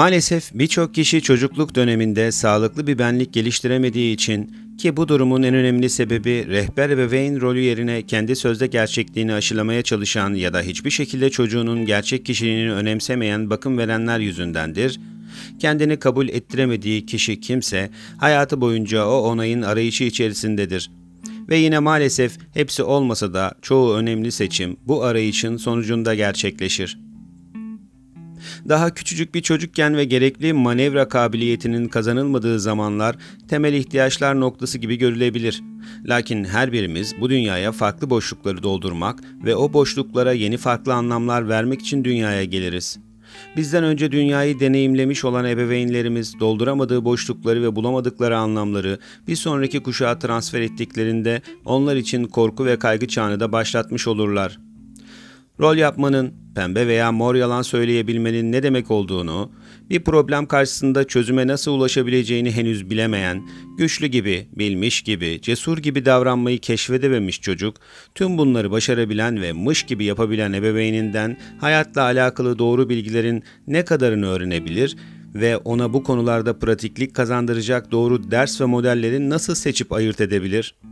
Maalesef birçok kişi çocukluk döneminde sağlıklı bir benlik geliştiremediği için ki bu durumun en önemli sebebi rehber ebeveyn rolü yerine kendi sözde gerçekliğini aşılamaya çalışan ya da hiçbir şekilde çocuğunun gerçek kişiliğini önemsemeyen bakım verenler yüzündendir. Kendini kabul ettiremediği kişi kimse hayatı boyunca o onayın arayışı içerisindedir. Ve yine maalesef hepsi olmasa da çoğu önemli seçim bu arayışın sonucunda gerçekleşir. Daha küçücük bir çocukken ve gerekli manevra kabiliyetinin kazanılmadığı zamanlar temel ihtiyaçlar noktası gibi görülebilir. Lakin her birimiz bu dünyaya farklı boşlukları doldurmak ve o boşluklara yeni farklı anlamlar vermek için dünyaya geliriz. Bizden önce dünyayı deneyimlemiş olan ebeveynlerimiz dolduramadığı boşlukları ve bulamadıkları anlamları bir sonraki kuşağa transfer ettiklerinde onlar için korku ve kaygı çağını da başlatmış olurlar. Rol yapmanın, pembe veya mor yalan söyleyebilmenin ne demek olduğunu, bir problem karşısında çözüme nasıl ulaşabileceğini henüz bilemeyen, güçlü gibi, bilmiş gibi, cesur gibi davranmayı keşfedememiş çocuk, tüm bunları başarabilen ve mış gibi yapabilen ebeveyninden hayatla alakalı doğru bilgilerin ne kadarını öğrenebilir ve ona bu konularda pratiklik kazandıracak doğru ders ve modelleri nasıl seçip ayırt edebilir?''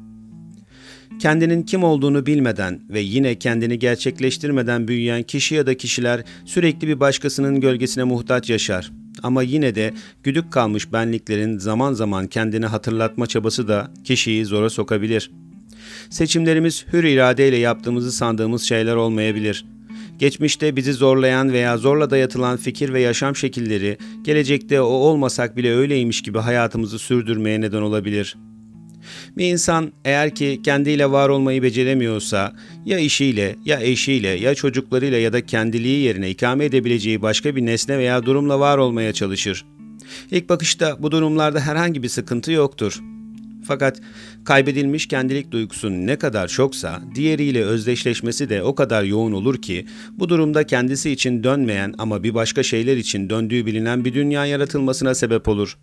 Kendinin kim olduğunu bilmeden ve yine kendini gerçekleştirmeden büyüyen kişi ya da kişiler sürekli bir başkasının gölgesine muhtaç yaşar. Ama yine de güdük kalmış benliklerin zaman zaman kendini hatırlatma çabası da kişiyi zora sokabilir. Seçimlerimiz hür iradeyle yaptığımızı sandığımız şeyler olmayabilir. Geçmişte bizi zorlayan veya zorla dayatılan fikir ve yaşam şekilleri gelecekte o olmasak bile öyleymiş gibi hayatımızı sürdürmeye neden olabilir.'' Bir insan eğer ki kendiyle var olmayı beceremiyorsa ya işiyle ya eşiyle ya çocuklarıyla ya da kendiliği yerine ikame edebileceği başka bir nesne veya durumla var olmaya çalışır. İlk bakışta bu durumlarda herhangi bir sıkıntı yoktur. Fakat kaybedilmiş kendilik duygusu ne kadar çoksa diğeriyle özdeşleşmesi de o kadar yoğun olur ki bu durumda kendisi için dönmeyen ama bir başka şeyler için döndüğü bilinen bir dünya yaratılmasına sebep olur.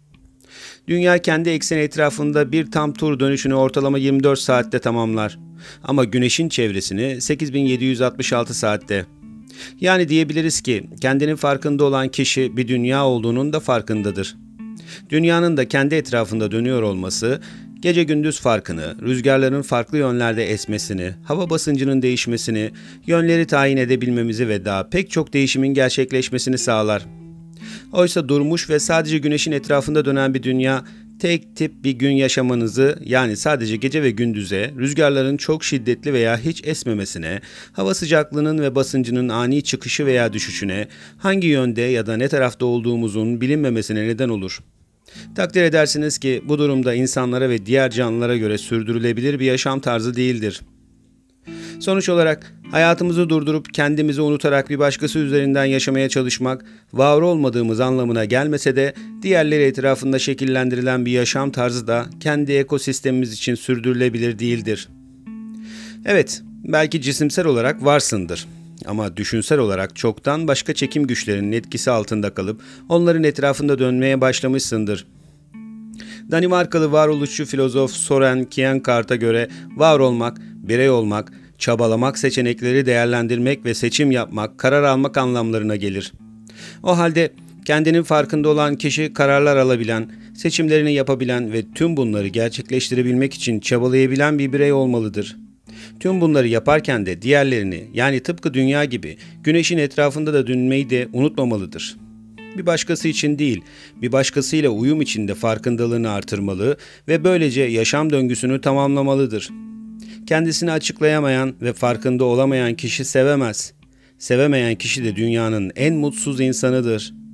Dünya kendi ekseni etrafında bir tam tur dönüşünü ortalama 24 saatte tamamlar. Ama Güneş'in çevresini 8766 saatte. Yani diyebiliriz ki kendinin farkında olan kişi bir dünya olduğunun da farkındadır. Dünyanın da kendi etrafında dönüyor olması, gece gündüz farkını, rüzgarların farklı yönlerde esmesini, hava basıncının değişmesini, yönleri tayin edebilmemizi ve daha pek çok değişimin gerçekleşmesini sağlar. Oysa durmuş ve sadece güneşin etrafında dönen bir dünya tek tip bir gün yaşamanızı yani sadece gece ve gündüze, rüzgarların çok şiddetli veya hiç esmemesine, hava sıcaklığının ve basıncının ani çıkışı veya düşüşüne, hangi yönde ya da ne tarafta olduğumuzun bilinmemesine neden olur. Takdir edersiniz ki bu durumda insanlara ve diğer canlılara göre sürdürülebilir bir yaşam tarzı değildir. Sonuç olarak hayatımızı durdurup kendimizi unutarak bir başkası üzerinden yaşamaya çalışmak, var olmadığımız anlamına gelmese de diğerleri etrafında şekillendirilen bir yaşam tarzı da kendi ekosistemimiz için sürdürülebilir değildir. Evet, belki cisimsel olarak varsındır. Ama düşünsel olarak çoktan başka çekim güçlerinin etkisi altında kalıp onların etrafında dönmeye başlamışsındır. Danimarkalı varoluşçu filozof Soren Kierkegaard'a göre var olmak, birey olmak, çabalamak, seçenekleri değerlendirmek ve seçim yapmak, karar almak anlamlarına gelir. O halde kendinin farkında olan kişi kararlar alabilen, seçimlerini yapabilen ve tüm bunları gerçekleştirebilmek için çabalayabilen bir birey olmalıdır. Tüm bunları yaparken de diğerlerini yani tıpkı dünya gibi güneşin etrafında da dönmeyi de unutmamalıdır. Bir başkası için değil, bir başkasıyla uyum içinde farkındalığını artırmalı ve böylece yaşam döngüsünü tamamlamalıdır.'' Kendisini açıklayamayan ve farkında olamayan kişi sevemez. Sevemeyen kişi de dünyanın en mutsuz insanıdır.''